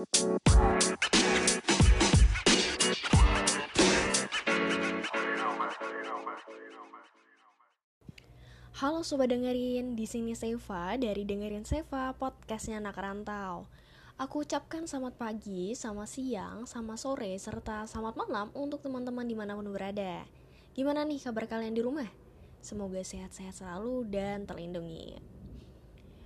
Halo sobat dengerin, di sini Seva dari dengerin Seva podcastnya anak rantau. Aku ucapkan selamat pagi, selamat siang, selamat sore, serta selamat malam untuk teman-teman di mana pun berada. Gimana nih kabar kalian di rumah? Semoga sehat-sehat selalu dan terlindungi.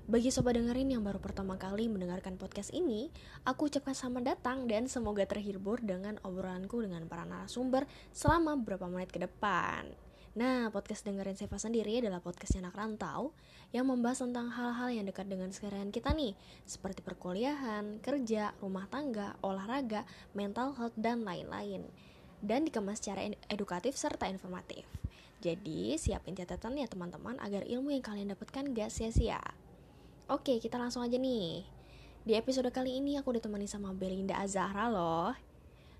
Bagi sobat dengerin yang baru pertama kali mendengarkan podcast ini, aku ucapkan selamat datang dan semoga terhibur dengan obrolanku dengan para narasumber selama beberapa menit ke depan. Nah, podcast dengerin Seva sendiri adalah podcastnya anak rantau yang membahas tentang hal-hal yang dekat dengan sekalian kita nih, seperti perkuliahan, kerja, rumah tangga, olahraga, mental health, dan lain-lain. Dan dikemas secara edukatif serta informatif. Jadi, siapin catatan ya teman-teman agar ilmu yang kalian dapatkan gak sia-sia. Oke, kita langsung aja nih. Di episode kali ini aku ditemani sama Belinda Azahra loh.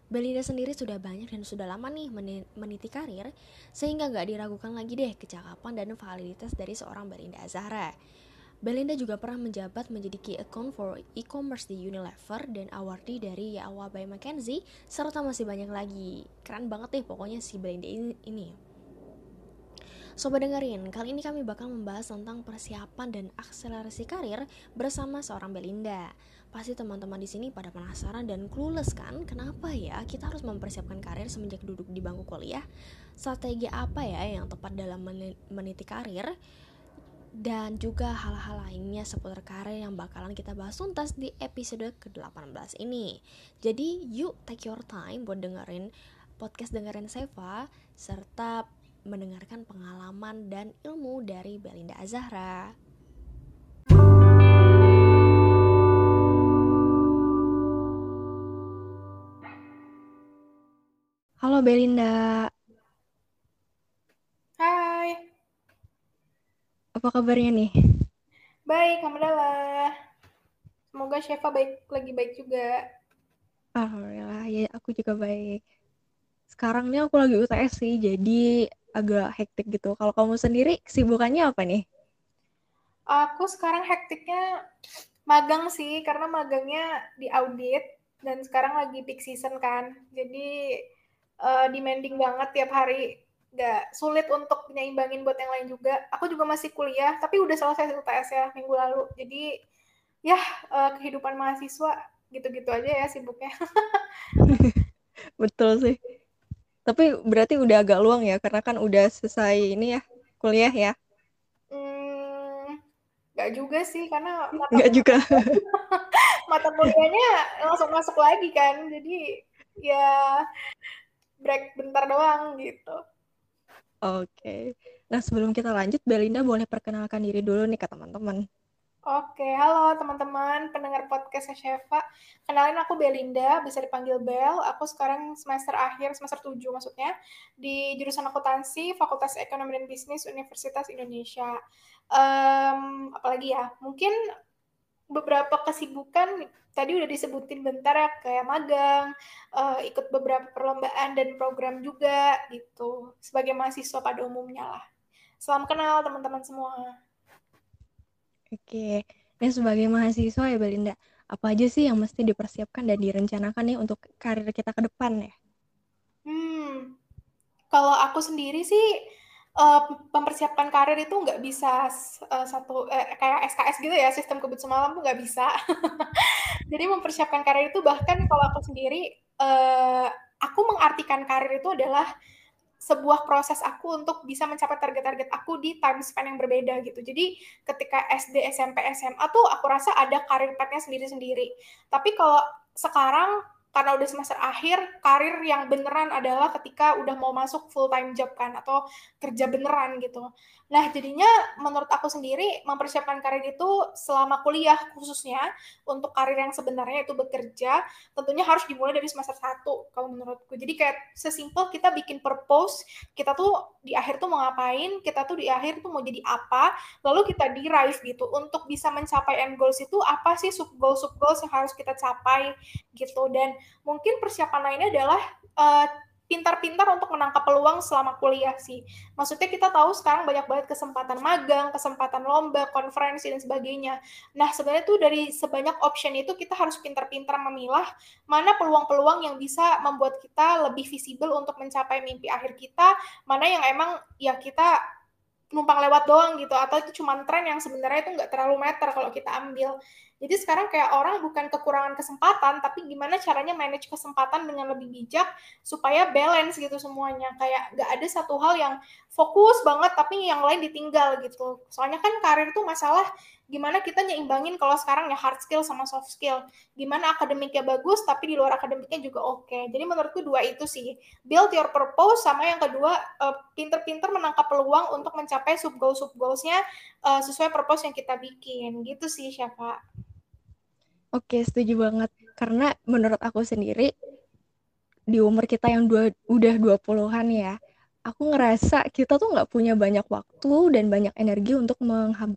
Belinda sendiri sudah banyak dan sudah lama nih meniti karir, sehingga gak diragukan lagi deh kecakapan dan validitas dari seorang Belinda Azahra. Belinda juga pernah menjabat menjadi key account for e-commerce di Unilever dan awardee dari Yawa by McKenzie, serta masih banyak lagi. Keren banget deh pokoknya si Belinda ini. Sobat dengerin, kali ini kami bakal membahas tentang persiapan dan akselerasi karir bersama seorang Belinda. Pasti teman-teman di sini pada penasaran dan clueless kan, kenapa ya kita harus mempersiapkan karir semenjak duduk di bangku kuliah? Strategi apa ya yang tepat dalam meniti karir? Dan juga hal-hal lainnya seputar karir yang bakalan kita bahas tuntas di episode ke-18 ini. Jadi yuk take your time buat dengerin podcast dengerin Seva serta mendengarkan pengalaman dan ilmu dari Belinda Azahra. Halo Belinda. Hai. Apa kabarnya nih? Baik, alhamdulillah. Semoga Syefa baik lagi baik juga. Alhamdulillah, ya aku juga baik. Sekarang nih aku lagi UTS sih, jadi agak hektik gitu. Kalau kamu sendiri kesibukannya apa nih? Aku sekarang hektiknya magang sih, karena magangnya di audit dan sekarang lagi peak season kan. Jadi uh, demanding banget tiap hari. Gak sulit untuk nyeimbangin buat yang lain juga. Aku juga masih kuliah, tapi udah selesai UTS ya minggu lalu. Jadi ya uh, kehidupan mahasiswa gitu-gitu aja ya sibuknya. Betul sih. Tapi berarti udah agak luang ya, karena kan udah selesai ini ya, kuliah ya? Hmm, gak juga sih, karena mata gak juga. mata kuliahnya langsung masuk lagi kan, jadi ya break bentar doang gitu. Oke. Nah sebelum kita lanjut, Belinda boleh perkenalkan diri dulu nih ke teman-teman. Oke, halo teman-teman pendengar podcast Sheva. Kenalin aku Belinda, bisa dipanggil Bel. Aku sekarang semester akhir, semester 7 maksudnya, di jurusan akuntansi Fakultas Ekonomi dan Bisnis Universitas Indonesia. Um, apalagi ya, mungkin beberapa kesibukan tadi udah disebutin bentar ya, kayak magang, uh, ikut beberapa perlombaan dan program juga gitu, sebagai mahasiswa pada umumnya lah. Salam kenal teman-teman semua. Oke, ini sebagai mahasiswa ya Belinda, apa aja sih yang mesti dipersiapkan dan direncanakan nih untuk karir kita ke depan ya? Hmm, kalau aku sendiri sih uh, mempersiapkan karir itu nggak bisa uh, satu uh, kayak SKS gitu ya sistem kebut semalam tuh nggak bisa. Jadi mempersiapkan karir itu bahkan kalau aku sendiri uh, aku mengartikan karir itu adalah sebuah proses aku untuk bisa mencapai target-target aku di time span yang berbeda gitu. Jadi ketika SD, SMP, SMA tuh aku rasa ada karir path-nya sendiri-sendiri. Tapi kalau sekarang karena udah semester akhir, karir yang beneran adalah ketika udah mau masuk full time job kan atau kerja beneran gitu. Nah, jadinya menurut aku sendiri mempersiapkan karir itu selama kuliah khususnya untuk karir yang sebenarnya itu bekerja, tentunya harus dimulai dari semester 1 kalau menurutku. Jadi kayak sesimpel kita bikin purpose, kita tuh di akhir tuh mau ngapain, kita tuh di akhir tuh mau jadi apa, lalu kita derive gitu untuk bisa mencapai end goals itu apa sih sub goals sub goals yang harus kita capai gitu dan mungkin persiapan lainnya adalah uh, pintar-pintar untuk menangkap peluang selama kuliah sih. Maksudnya kita tahu sekarang banyak banget kesempatan magang, kesempatan lomba, konferensi dan sebagainya. Nah, sebenarnya tuh dari sebanyak option itu kita harus pintar-pintar memilah mana peluang-peluang yang bisa membuat kita lebih visible untuk mencapai mimpi akhir kita, mana yang emang ya kita numpang lewat doang gitu atau itu cuma tren yang sebenarnya itu nggak terlalu meter kalau kita ambil. Jadi sekarang kayak orang bukan kekurangan kesempatan, tapi gimana caranya manage kesempatan dengan lebih bijak supaya balance gitu semuanya. Kayak nggak ada satu hal yang fokus banget tapi yang lain ditinggal gitu. Soalnya kan karir tuh masalah gimana kita nyeimbangin kalau sekarang ya hard skill sama soft skill. Gimana akademiknya bagus tapi di luar akademiknya juga oke. Okay. Jadi menurutku dua itu sih. Build your purpose sama yang kedua uh, pinter-pinter menangkap peluang untuk mencapai sub goal sub goalsnya uh, sesuai purpose yang kita bikin. Gitu sih siapa. Oke, setuju banget. Karena menurut aku sendiri di umur kita yang dua, udah 20-an ya, aku ngerasa kita tuh nggak punya banyak waktu dan banyak energi untuk menghab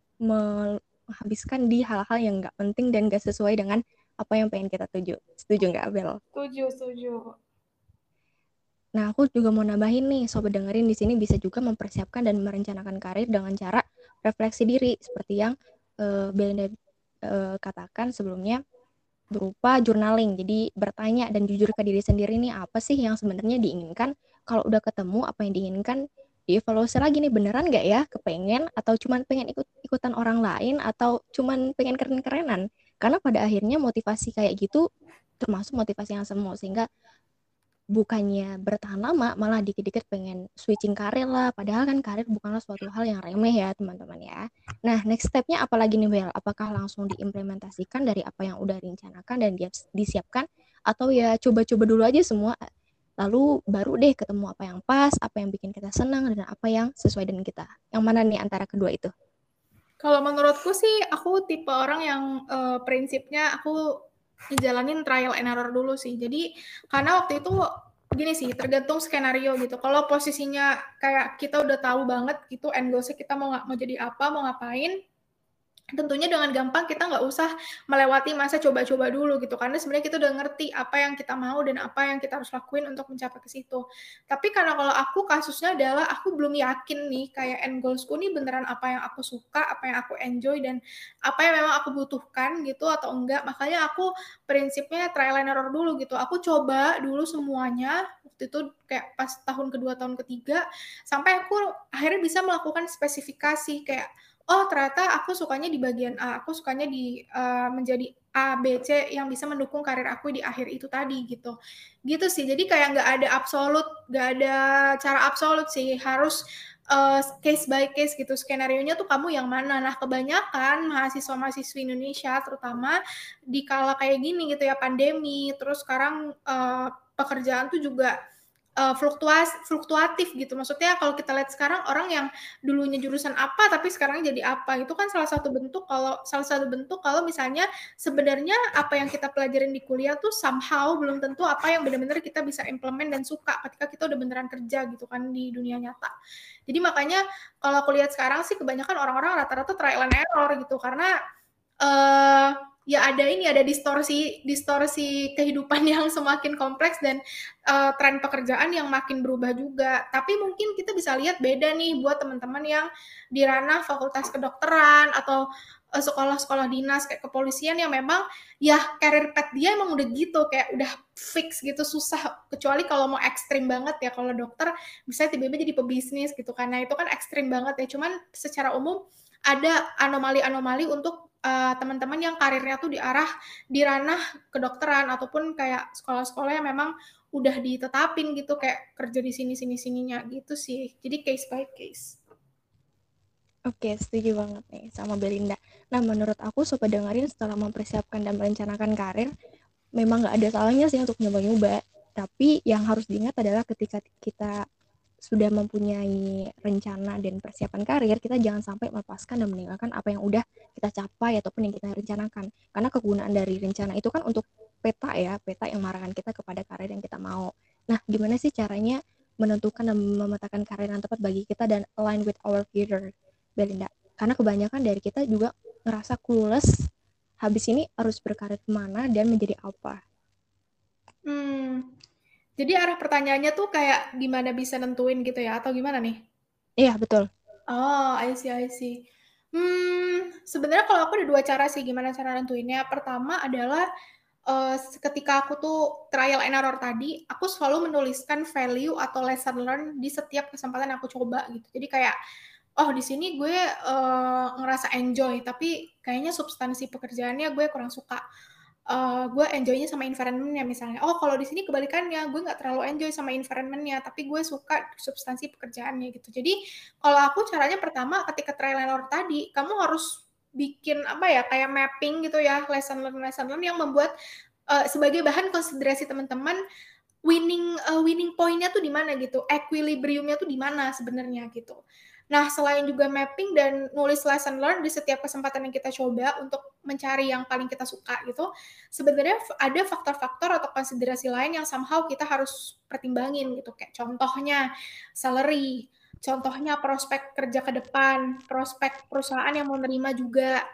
menghabiskan di hal-hal yang nggak penting dan nggak sesuai dengan apa yang pengen kita tuju. Setuju nggak, Abel? Setuju, setuju. Nah, aku juga mau nambahin nih, sobat dengerin di sini bisa juga mempersiapkan dan merencanakan karir dengan cara refleksi diri, seperti yang uh, Belinda uh, katakan sebelumnya berupa journaling. Jadi bertanya dan jujur ke diri sendiri nih apa sih yang sebenarnya diinginkan. Kalau udah ketemu apa yang diinginkan, dievaluasi lagi nih beneran nggak ya? Kepengen atau cuman pengen ikut ikutan orang lain atau cuman pengen keren-kerenan? Karena pada akhirnya motivasi kayak gitu termasuk motivasi yang semu sehingga bukannya bertahan lama malah dikit-dikit pengen switching karir lah. Padahal kan karir bukanlah suatu hal yang remeh ya teman-teman ya. Nah next stepnya apalagi nih Well apakah langsung diimplementasikan dari apa yang udah direncanakan dan disiapkan? Atau ya coba-coba dulu aja semua lalu baru deh ketemu apa yang pas, apa yang bikin kita senang, dan apa yang sesuai dengan kita. Yang mana nih antara kedua itu? Kalau menurutku sih, aku tipe orang yang uh, prinsipnya aku ngejalanin trial and error dulu sih. Jadi karena waktu itu gini sih, tergantung skenario gitu. Kalau posisinya kayak kita udah tahu banget gitu end goalsnya kita mau mau jadi apa, mau ngapain, tentunya dengan gampang kita nggak usah melewati masa coba-coba dulu gitu karena sebenarnya kita udah ngerti apa yang kita mau dan apa yang kita harus lakuin untuk mencapai ke situ. Tapi karena kalau aku kasusnya adalah aku belum yakin nih kayak end goalsku nih beneran apa yang aku suka, apa yang aku enjoy dan apa yang memang aku butuhkan gitu atau enggak. Makanya aku prinsipnya trial and error dulu gitu. Aku coba dulu semuanya waktu itu kayak pas tahun kedua tahun ketiga sampai aku akhirnya bisa melakukan spesifikasi kayak oh ternyata aku sukanya di bagian A, aku sukanya di uh, menjadi A, B, C yang bisa mendukung karir aku di akhir itu tadi gitu. Gitu sih. Jadi kayak nggak ada absolut, nggak ada cara absolut sih. Harus uh, case by case gitu. Skenario-nya tuh kamu yang mana. Nah, kebanyakan mahasiswa-mahasiswi Indonesia terutama di kala kayak gini gitu ya pandemi, terus sekarang uh, pekerjaan tuh juga uh, fluktuas fluktuatif gitu. Maksudnya kalau kita lihat sekarang orang yang dulunya jurusan apa tapi sekarang jadi apa itu kan salah satu bentuk kalau salah satu bentuk kalau misalnya sebenarnya apa yang kita pelajarin di kuliah tuh somehow belum tentu apa yang benar-benar kita bisa implement dan suka ketika kita udah beneran kerja gitu kan di dunia nyata. Jadi makanya kalau aku lihat sekarang sih kebanyakan orang-orang rata-rata trial and error gitu karena uh, ya ada ini ada distorsi distorsi kehidupan yang semakin kompleks dan uh, tren pekerjaan yang makin berubah juga. Tapi mungkin kita bisa lihat beda nih buat teman-teman yang di ranah fakultas kedokteran atau uh, sekolah-sekolah dinas kayak kepolisian yang memang ya karir pet dia emang udah gitu kayak udah fix gitu susah. Kecuali kalau mau ekstrim banget ya kalau dokter bisa tiba-tiba jadi pebisnis gitu karena itu kan ekstrim banget ya. Cuman secara umum ada anomali-anomali untuk uh, teman-teman yang karirnya tuh diarah di ranah kedokteran ataupun kayak sekolah-sekolah yang memang udah ditetapin gitu kayak kerja di sini sini sininya gitu sih jadi case by case Oke, setuju banget nih sama Belinda. Nah, menurut aku sobat dengerin setelah mempersiapkan dan merencanakan karir, memang nggak ada salahnya sih untuk nyoba-nyoba. Tapi yang harus diingat adalah ketika kita sudah mempunyai rencana dan persiapan karir, kita jangan sampai melepaskan dan meninggalkan apa yang udah kita capai ataupun yang kita rencanakan. Karena kegunaan dari rencana itu kan untuk peta ya, peta yang mengarahkan kita kepada karir yang kita mau. Nah, gimana sih caranya menentukan dan memetakan karir yang tepat bagi kita dan align with our future, Belinda? Karena kebanyakan dari kita juga ngerasa clueless, habis ini harus berkarir ke mana dan menjadi apa. Hmm, Jadi arah pertanyaannya tuh kayak gimana bisa nentuin gitu ya atau gimana nih? Iya, betul. Oh, I see I see. Hmm, sebenarnya kalau aku ada dua cara sih gimana cara nentuinnya. Pertama adalah, uh, ketika aku tuh trial and error tadi, aku selalu menuliskan value atau lesson learn di setiap kesempatan aku coba gitu. Jadi kayak, oh di sini gue, uh, ngerasa enjoy, tapi kayaknya substansi pekerjaannya gue kurang suka uh, gue enjoynya sama environmentnya misalnya. Oh kalau di sini kebalikannya, gue nggak terlalu enjoy sama environmentnya, tapi gue suka substansi pekerjaannya gitu. Jadi kalau aku caranya pertama ketika error tadi, kamu harus bikin apa ya kayak mapping gitu ya lesson learn lesson learn yang membuat uh, sebagai bahan konsiderasi teman-teman winning uh, winning pointnya tuh di mana gitu, equilibriumnya tuh di mana sebenarnya gitu. Nah, selain juga mapping dan nulis lesson learn di setiap kesempatan yang kita coba untuk mencari yang paling kita suka gitu, sebenarnya ada faktor-faktor atau konsiderasi lain yang somehow kita harus pertimbangin gitu. Kayak contohnya salary, contohnya prospek kerja ke depan, prospek perusahaan yang mau nerima juga,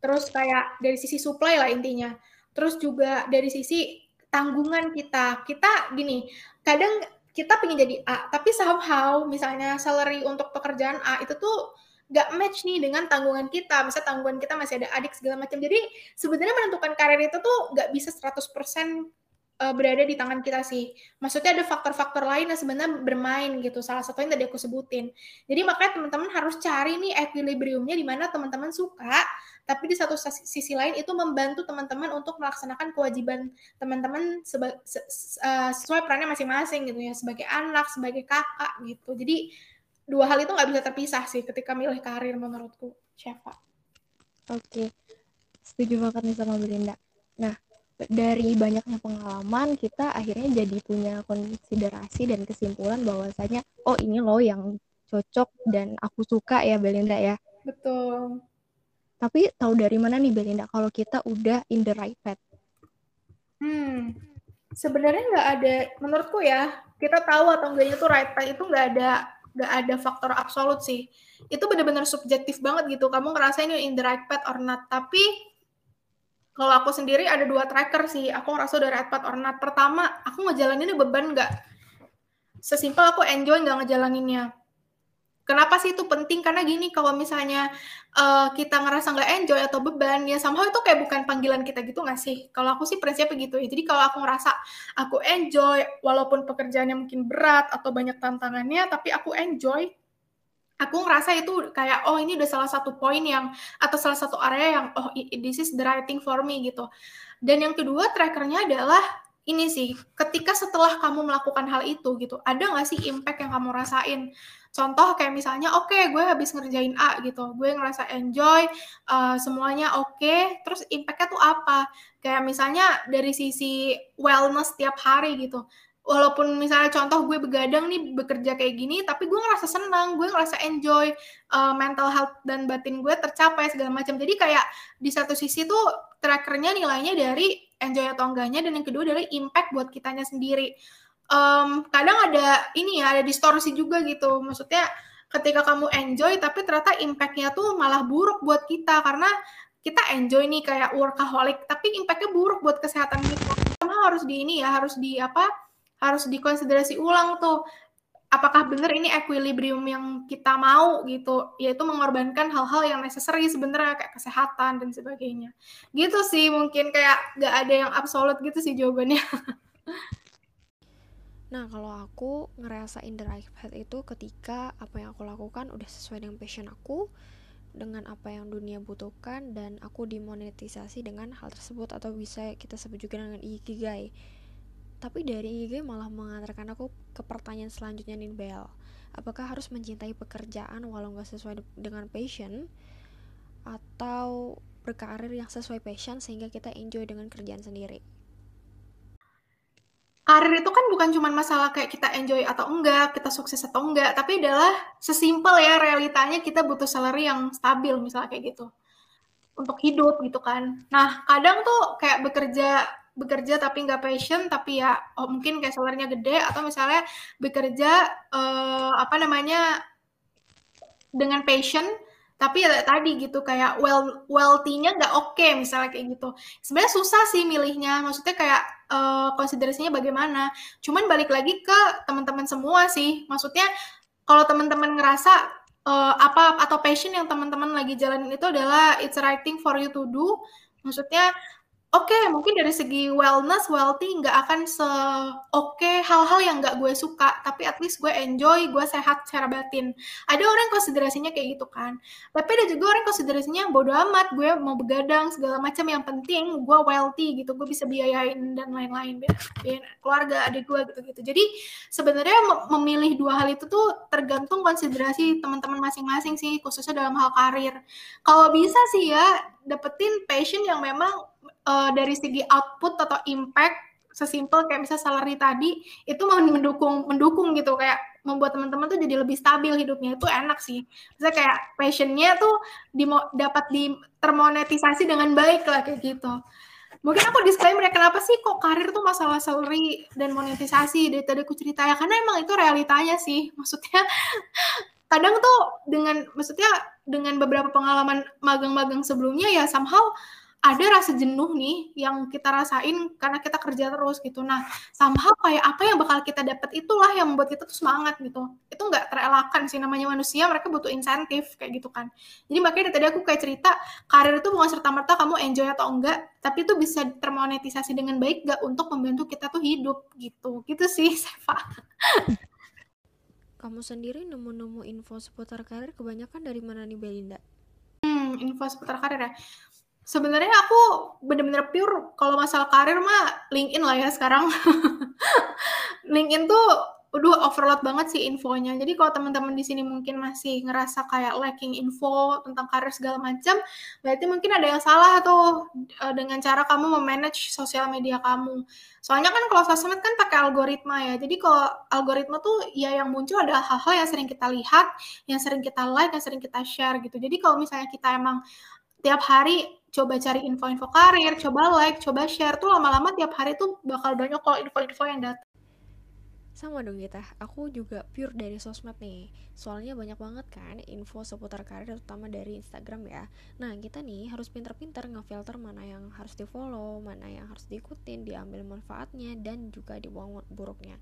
terus kayak dari sisi supply lah intinya. Terus juga dari sisi tanggungan kita. Kita gini, kadang kita pengen jadi A, tapi somehow misalnya salary untuk pekerjaan A itu tuh nggak match nih dengan tanggungan kita. Misalnya tanggungan kita masih ada adik segala macam. Jadi sebenarnya menentukan karir itu tuh nggak bisa 100% uh, berada di tangan kita sih. Maksudnya ada faktor-faktor lain yang sebenarnya bermain gitu. Salah satunya tadi aku sebutin. Jadi makanya teman-teman harus cari nih equilibriumnya di mana teman-teman suka tapi di satu sisi lain itu membantu teman-teman untuk melaksanakan kewajiban teman-teman seba, se, uh, sesuai perannya masing-masing gitu ya sebagai anak sebagai kakak gitu jadi dua hal itu nggak bisa terpisah sih ketika milih karir menurutku Syafa oke setuju banget nih sama Belinda nah dari banyaknya pengalaman kita akhirnya jadi punya konsiderasi dan kesimpulan bahwasanya oh ini loh yang cocok dan aku suka ya Belinda ya betul tapi tahu dari mana nih Belinda kalau kita udah in the right path? Hmm, sebenarnya nggak ada, menurutku ya, kita tahu atau enggaknya tuh right path itu nggak ada nggak ada faktor absolut sih. Itu benar-benar subjektif banget gitu. Kamu ngerasain in the right path or not. Tapi kalau aku sendiri ada dua tracker sih. Aku ngerasa udah right path or not. Pertama, aku ngejalaninnya beban nggak? Sesimpel aku enjoy nggak ngejalaninnya Kenapa sih itu penting? Karena gini, kalau misalnya uh, kita ngerasa nggak enjoy atau beban, ya somehow itu kayak bukan panggilan kita gitu nggak sih? Kalau aku sih prinsipnya gitu ya. Jadi kalau aku ngerasa aku enjoy, walaupun pekerjaannya mungkin berat atau banyak tantangannya, tapi aku enjoy, aku ngerasa itu kayak, oh ini udah salah satu poin yang, atau salah satu area yang, oh this is the right thing for me gitu. Dan yang kedua, trackernya adalah ini sih, ketika setelah kamu melakukan hal itu gitu, ada nggak sih impact yang kamu rasain? Contoh kayak misalnya, oke okay, gue habis ngerjain A gitu, gue ngerasa enjoy, uh, semuanya oke, okay, terus impactnya tuh apa? Kayak misalnya dari sisi wellness tiap hari gitu. Walaupun misalnya contoh gue begadang nih bekerja kayak gini, tapi gue ngerasa senang, gue ngerasa enjoy, uh, mental health dan batin gue tercapai segala macam. Jadi kayak di satu sisi tuh trackernya nilainya dari enjoy atau enggaknya, dan yang kedua dari impact buat kitanya sendiri um, kadang ada ini ya, ada distorsi juga gitu. Maksudnya ketika kamu enjoy tapi ternyata impact-nya tuh malah buruk buat kita karena kita enjoy nih kayak workaholic tapi impact-nya buruk buat kesehatan kita. Karena harus di ini ya, harus di apa? Harus dikonsiderasi ulang tuh. Apakah benar ini equilibrium yang kita mau gitu? Yaitu mengorbankan hal-hal yang necessary sebenarnya kayak kesehatan dan sebagainya. Gitu sih mungkin kayak gak ada yang absolut gitu sih jawabannya. Nah, kalau aku ngerasa in the right path itu ketika apa yang aku lakukan udah sesuai dengan passion aku, dengan apa yang dunia butuhkan dan aku dimonetisasi dengan hal tersebut atau bisa kita sebut juga dengan ikigai. Tapi dari ikigai malah mengantarkan aku ke pertanyaan selanjutnya nih Bel. Apakah harus mencintai pekerjaan walau nggak sesuai dengan passion atau berkarir yang sesuai passion sehingga kita enjoy dengan kerjaan sendiri? karir itu kan bukan cuma masalah kayak kita enjoy atau enggak, kita sukses atau enggak, tapi adalah sesimpel ya realitanya kita butuh salary yang stabil misalnya kayak gitu. Untuk hidup gitu kan. Nah, kadang tuh kayak bekerja bekerja tapi nggak passion tapi ya oh mungkin kayak salarinya gede atau misalnya bekerja uh, apa namanya dengan passion tapi ya tadi gitu kayak well wealthy-nya nggak oke okay, misalnya kayak gitu. Sebenarnya susah sih milihnya maksudnya kayak uh, konsiderasinya bagaimana. Cuman balik lagi ke teman-teman semua sih maksudnya kalau teman-teman ngerasa uh, apa atau passion yang teman-teman lagi jalanin itu adalah it's right thing for you to do. Maksudnya Oke, mungkin dari segi wellness, wealthy nggak akan se oke okay, hal-hal yang nggak gue suka, tapi at least gue enjoy, gue sehat secara batin. Ada orang konsiderasinya kayak gitu kan. Tapi ada juga orang konsiderasinya bodo amat, gue mau begadang segala macam yang penting gue wealthy gitu, gue bisa biayain dan lain-lain, biayain keluarga, adik gue gitu-gitu. Jadi sebenarnya memilih dua hal itu tuh tergantung konsiderasi teman-teman masing-masing sih, khususnya dalam hal karir. Kalau bisa sih ya dapetin passion yang memang uh, dari segi output atau impact sesimpel kayak misal salary tadi itu mau mendukung mendukung gitu kayak membuat teman-teman tuh jadi lebih stabil hidupnya itu enak sih. Misalnya kayak passionnya tuh di, dapat di termonetisasi dengan baik lah kayak gitu. Mungkin aku disclaimer ya kenapa sih kok karir tuh masalah salary dan monetisasi dari tadi aku cerita ya karena emang itu realitanya sih. Maksudnya kadang tuh dengan maksudnya dengan beberapa pengalaman magang-magang sebelumnya ya somehow ada rasa jenuh nih yang kita rasain karena kita kerja terus gitu. Nah, somehow kayak apa yang bakal kita dapat itulah yang membuat kita tuh semangat gitu. Itu nggak terelakkan sih namanya manusia, mereka butuh insentif kayak gitu kan. Jadi makanya tadi aku kayak cerita, karir itu bukan serta-merta kamu enjoy atau enggak, tapi itu bisa termonetisasi dengan baik gak untuk membantu kita tuh hidup gitu. Gitu sih, Seva. Kamu sendiri nemu-nemu info seputar karir kebanyakan dari mana nih Belinda? Hmm, info seputar karir ya Sebenarnya aku bener-bener pure kalau masalah karir mah LinkedIn lah ya sekarang. LinkedIn tuh udah overload banget sih infonya. Jadi kalau teman-teman di sini mungkin masih ngerasa kayak lacking info tentang karir segala macam, berarti mungkin ada yang salah tuh eh, dengan cara kamu memanage sosial media kamu. Soalnya kan kalau sosmed kan pakai algoritma ya. Jadi kalau algoritma tuh ya yang muncul adalah hal-hal yang sering kita lihat, yang sering kita like, yang sering kita share gitu. Jadi kalau misalnya kita emang tiap hari coba cari info-info karir, coba like, coba share. Tuh lama-lama tiap hari tuh bakal banyak kok info-info yang datang. Sama dong kita, aku juga pure dari sosmed nih. Soalnya banyak banget kan info seputar karir terutama dari Instagram ya. Nah kita nih harus pinter-pinter ngefilter mana yang harus di follow, mana yang harus diikutin, diambil manfaatnya dan juga dibuang buruknya.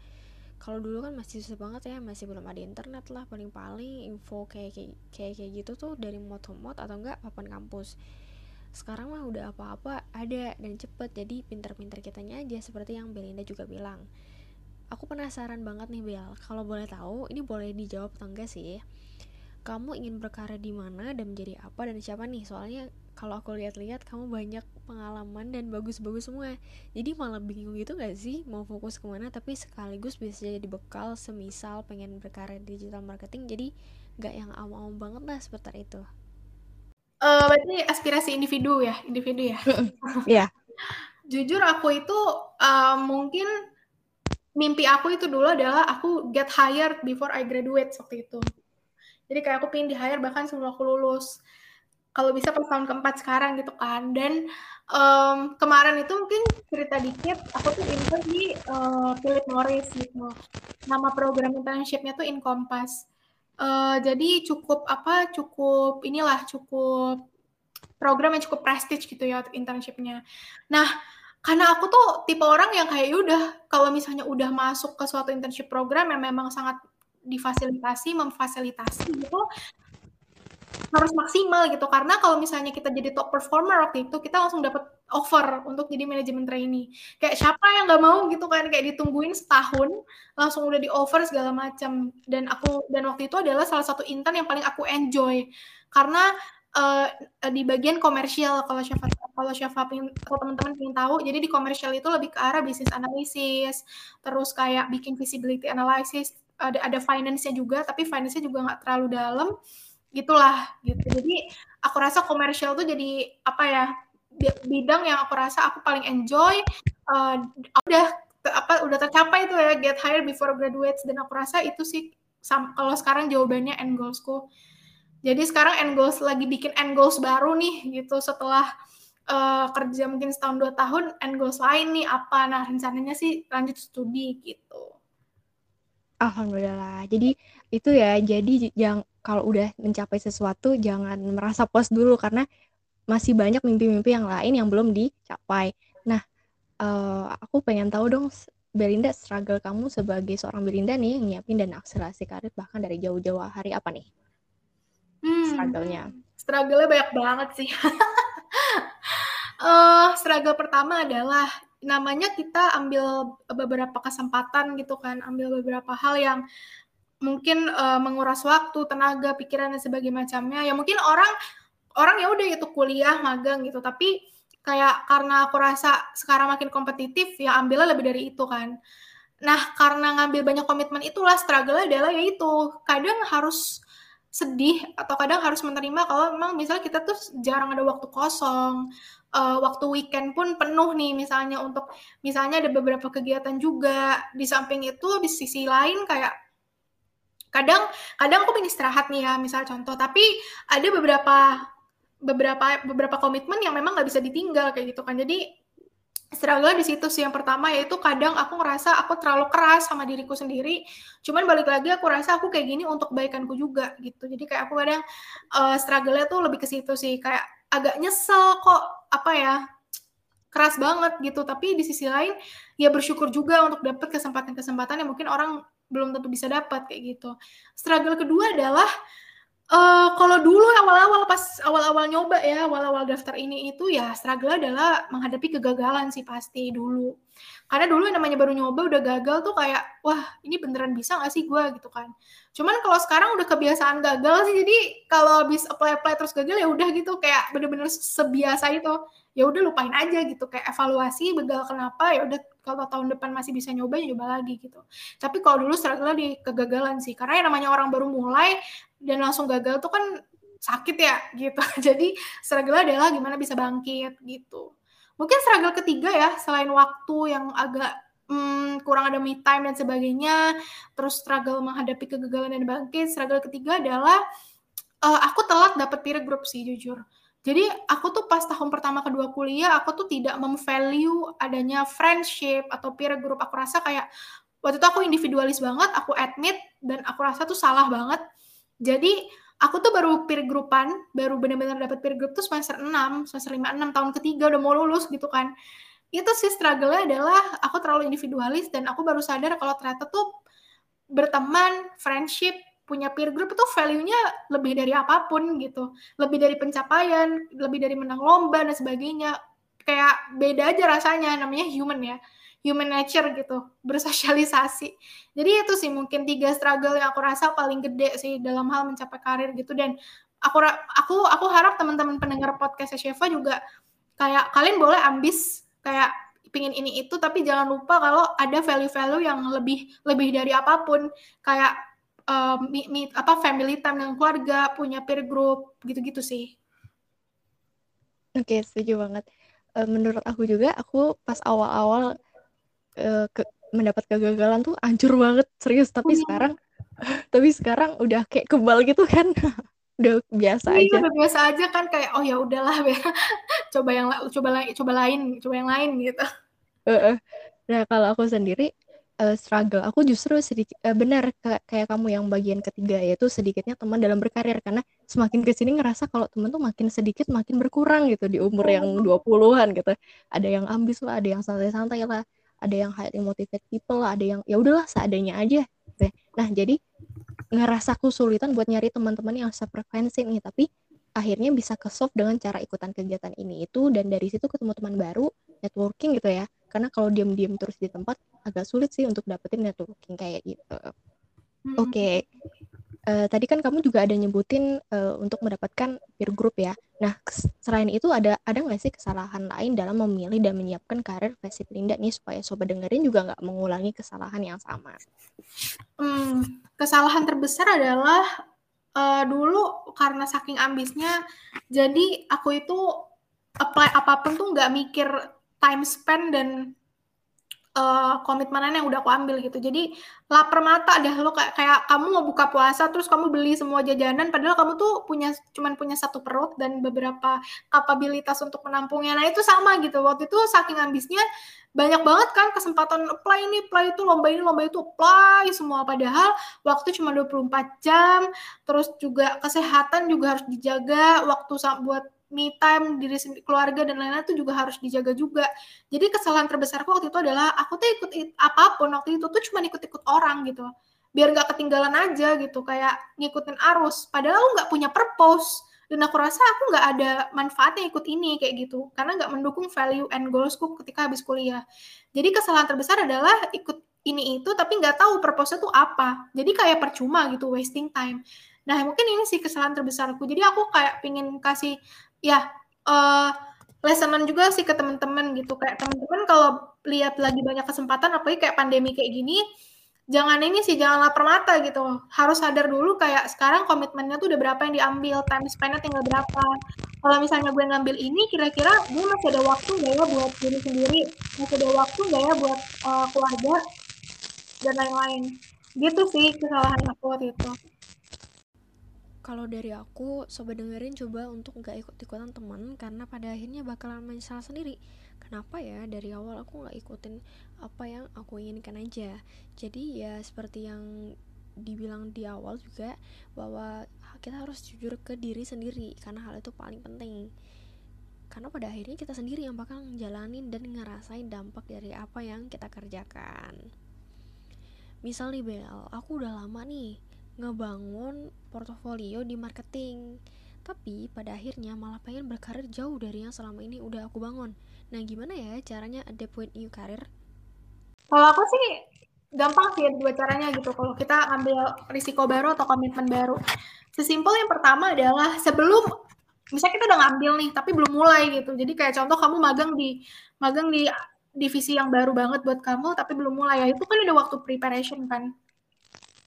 Kalau dulu kan masih susah banget ya masih belum ada internet lah. Paling-paling info kayak kayak kayak, gitu tuh dari mod-mod atau enggak papan kampus sekarang mah udah apa-apa ada dan cepet. Jadi pinter-pinter kitanya aja seperti yang Belinda juga bilang. Aku penasaran banget nih Bel. Kalau boleh tahu ini boleh dijawab atau enggak sih? Kamu ingin berkarya di mana dan menjadi apa dan siapa nih? Soalnya kalau aku lihat-lihat kamu banyak pengalaman dan bagus-bagus semua. Jadi malah bingung gitu gak sih? Mau fokus ke mana tapi sekaligus bisa jadi bekal semisal pengen berkarya digital marketing. Jadi gak yang awam-awam banget lah seperti itu uh, berarti aspirasi individu ya, individu ya. Iya. Jujur aku itu uh, mungkin mimpi aku itu dulu adalah aku get hired before I graduate waktu itu. Jadi kayak aku pengen di hire bahkan sebelum aku lulus. Kalau bisa pas tahun keempat sekarang gitu kan. Dan um, kemarin itu mungkin cerita dikit, aku tuh intern di uh, Philip Morris gitu. Nama program internshipnya tuh Encompass uh, jadi cukup apa cukup inilah cukup program yang cukup prestige gitu ya internshipnya. Nah karena aku tuh tipe orang yang kayak ya udah kalau misalnya udah masuk ke suatu internship program yang memang sangat difasilitasi memfasilitasi gitu harus maksimal gitu. Karena kalau misalnya kita jadi top performer waktu itu kita langsung dapat offer untuk jadi manajemen trainee. Kayak siapa yang nggak mau gitu kan kayak ditungguin setahun langsung udah di offer segala macam. Dan aku dan waktu itu adalah salah satu intern yang paling aku enjoy. Karena uh, di bagian komersial kalau siapa kalau siapa kalau teman-teman ingin tahu jadi di komersial itu lebih ke arah bisnis analisis terus kayak bikin visibility analysis ada ada finance-nya juga tapi finance-nya juga nggak terlalu dalam gitulah gitu. Jadi aku rasa komersial tuh jadi apa ya bidang yang aku rasa aku paling enjoy uh, udah apa udah tercapai tuh ya get hired before graduates dan aku rasa itu sih kalau sekarang jawabannya end goalsku jadi sekarang end goals lagi bikin end goals baru nih gitu. Setelah uh, kerja mungkin setahun dua tahun end goals lain nih apa? Nah rencananya sih lanjut studi gitu. Alhamdulillah. Jadi itu ya jadi yang kalau udah mencapai sesuatu jangan merasa puas dulu karena masih banyak mimpi-mimpi yang lain yang belum dicapai. Nah, uh, aku pengen tahu dong Belinda struggle kamu sebagai seorang Belinda nih nyiapin dan akselerasi karir bahkan dari jauh-jauh hari apa nih? Hmm, struggle-nya. Struggle-nya banyak banget sih. uh, struggle pertama adalah namanya kita ambil beberapa kesempatan gitu kan, ambil beberapa hal yang mungkin uh, menguras waktu, tenaga, pikiran dan sebagainya macamnya. Ya mungkin orang orang ya udah itu kuliah, magang gitu, tapi kayak karena aku rasa sekarang makin kompetitif ya ambilnya lebih dari itu kan. Nah karena ngambil banyak komitmen itulah struggle adalah yaitu kadang harus sedih atau kadang harus menerima kalau memang misalnya kita tuh jarang ada waktu kosong uh, waktu weekend pun penuh nih misalnya untuk misalnya ada beberapa kegiatan juga. Di samping itu di sisi lain kayak kadang kadang aku istirahat nih ya misal contoh. Tapi ada beberapa beberapa beberapa komitmen yang memang nggak bisa ditinggal kayak gitu kan. Jadi struggle di situ sih. Yang pertama yaitu kadang aku ngerasa aku terlalu keras sama diriku sendiri. Cuman balik lagi aku rasa aku kayak gini untuk kebaikanku juga gitu. Jadi kayak aku kadang uh, struggle-nya tuh lebih ke situ sih. Kayak agak nyesel kok apa ya keras banget gitu. Tapi di sisi lain ya bersyukur juga untuk dapat kesempatan-kesempatan yang mungkin orang belum tentu bisa dapat kayak gitu. Struggle kedua adalah Uh, kalau dulu awal-awal pas awal-awal nyoba ya, awal-awal daftar ini itu ya struggle adalah menghadapi kegagalan sih pasti dulu. Karena dulu yang namanya baru nyoba udah gagal tuh kayak, wah ini beneran bisa gak sih gue gitu kan. Cuman kalau sekarang udah kebiasaan gagal sih, jadi kalau habis apply-apply terus gagal ya udah gitu kayak bener-bener sebiasa itu. Ya udah lupain aja gitu, kayak evaluasi gagal kenapa, ya udah kalau tahun depan masih bisa nyoba ya nyoba lagi gitu. Tapi kalau dulu struggle di kegagalan sih, karena yang namanya orang baru mulai dan langsung gagal tuh kan sakit ya gitu. Jadi struggle adalah gimana bisa bangkit gitu. Mungkin struggle ketiga ya selain waktu yang agak hmm, kurang ada me time dan sebagainya, terus struggle menghadapi kegagalan dan bangkit. Struggle ketiga adalah uh, aku telat dapet peer group sih jujur. Jadi aku tuh pas tahun pertama kedua kuliah aku tuh tidak memvalue adanya friendship atau peer group. Aku rasa kayak waktu itu aku individualis banget, aku admit dan aku rasa tuh salah banget jadi aku tuh baru peer groupan, baru benar-benar dapat peer group tuh semester 6, semester 5, 6 tahun ketiga udah mau lulus gitu kan. Itu sih struggle-nya adalah aku terlalu individualis dan aku baru sadar kalau ternyata tuh berteman, friendship, punya peer group itu value-nya lebih dari apa pun gitu. Lebih dari pencapaian, lebih dari menang lomba dan sebagainya. Kayak beda aja rasanya, namanya human ya human nature gitu, bersosialisasi. Jadi itu sih mungkin tiga struggle yang aku rasa paling gede sih dalam hal mencapai karir gitu dan aku aku aku harap teman-teman pendengar podcast Sheva juga kayak kalian boleh ambis kayak pingin ini itu tapi jangan lupa kalau ada value-value yang lebih lebih dari apa pun kayak um, meet, meet, apa family time dengan keluarga punya peer group gitu-gitu sih. Oke, setuju banget. Menurut aku juga, aku pas awal-awal uh, ke, mendapat kegagalan tuh hancur banget serius. Tapi oh. sekarang tapi sekarang udah kayak kebal gitu kan. Udah biasa iya, aja. udah biasa aja kan kayak oh ya udahlah ya coba yang coba lain coba lain coba yang lain gitu. Uh, uh. nah kalau aku sendiri uh, struggle aku justru sedikit uh, benar kayak kamu yang bagian ketiga yaitu sedikitnya teman dalam berkarir. Karena semakin ke sini ngerasa kalau teman tuh makin sedikit makin berkurang gitu di umur yang 20-an gitu. Ada yang ambis lah ada yang santai-santai lah ada yang highly motivated people ada yang ya udahlah seadanya aja. Nah jadi ngerasa kesulitan buat nyari teman-teman yang sefrekuensi nih tapi akhirnya bisa ke solve dengan cara ikutan kegiatan ini itu dan dari situ ketemu teman baru networking gitu ya. Karena kalau diam-diam terus di tempat agak sulit sih untuk dapetin networking kayak gitu. Hmm. oke. okay uh, tadi kan kamu juga ada nyebutin uh, untuk mendapatkan peer group ya. Nah, selain itu ada ada nggak sih kesalahan lain dalam memilih dan menyiapkan karir versi Linda nih supaya sobat dengerin juga nggak mengulangi kesalahan yang sama? Hmm, kesalahan terbesar adalah uh, dulu karena saking ambisnya, jadi aku itu apply apa pun tuh nggak mikir time spend dan uh, komitmenan yang udah aku ambil gitu. Jadi lapar mata deh lo kayak kayak kamu mau buka puasa terus kamu beli semua jajanan padahal kamu tuh punya cuman punya satu perut dan beberapa kapabilitas untuk menampungnya. Nah, itu sama gitu. Waktu itu saking ambisnya banyak banget kan kesempatan apply ini, apply itu, lomba ini, lomba itu, apply semua. Padahal waktu cuma 24 jam, terus juga kesehatan juga harus dijaga, waktu buat me time diri sendiri keluarga dan lain-lain itu juga harus dijaga juga. Jadi kesalahan terbesarku waktu itu adalah aku tuh ikut apa pun waktu itu tuh cuma ikut-ikut orang gitu biar nggak ketinggalan aja gitu kayak ngikutin arus. Padahal aku nggak punya purpose. Dan aku rasa aku nggak ada manfaatnya ikut ini kayak gitu. Karena nggak mendukung value and goalsku ketika habis kuliah. Jadi kesalahan terbesar adalah ikut ini itu tapi nggak tahu purpose-nya tuh apa. Jadi kayak percuma gitu wasting time. Nah mungkin ini sih kesalahan terbesarku. Jadi aku kayak pingin kasih ya uh, lessonan juga sih ke teman-teman gitu. Kayak teman-teman kalau lihat lagi banyak kesempatan apalagi kayak pandemi kayak gini jangan ini sih jangan lapar mata gitu. Harus sadar dulu kayak sekarang komitmennya tuh udah berapa yang diambil time spendnya tinggal berapa. Kalau misalnya gue ngambil ini kira-kira gue masih ada waktu gak ya buat diri sendiri? Masih ada waktu gak ya buat uh, keluarga dan lain-lain? Gitu sih kesalahan aku waktu itu kalau dari aku sobat dengerin coba untuk nggak ikut-ikutan teman karena pada akhirnya bakalan menyesal sendiri. Kenapa ya? Dari awal aku nggak ikutin apa yang aku inginkan aja. Jadi ya seperti yang dibilang di awal juga bahwa kita harus jujur ke diri sendiri karena hal itu paling penting. Karena pada akhirnya kita sendiri yang bakal ngejalanin dan ngerasain dampak dari apa yang kita kerjakan. Misal nih Bel aku udah lama nih ngebangun portofolio di marketing. Tapi pada akhirnya malah pengen berkarir jauh dari yang selama ini udah aku bangun. Nah gimana ya caranya adapt with new career? Kalau aku sih gampang sih dua caranya gitu. Kalau kita ambil risiko baru atau komitmen baru. Sesimpel yang pertama adalah sebelum misalnya kita udah ngambil nih tapi belum mulai gitu. Jadi kayak contoh kamu magang di magang di divisi yang baru banget buat kamu tapi belum mulai. Ya itu kan ada waktu preparation kan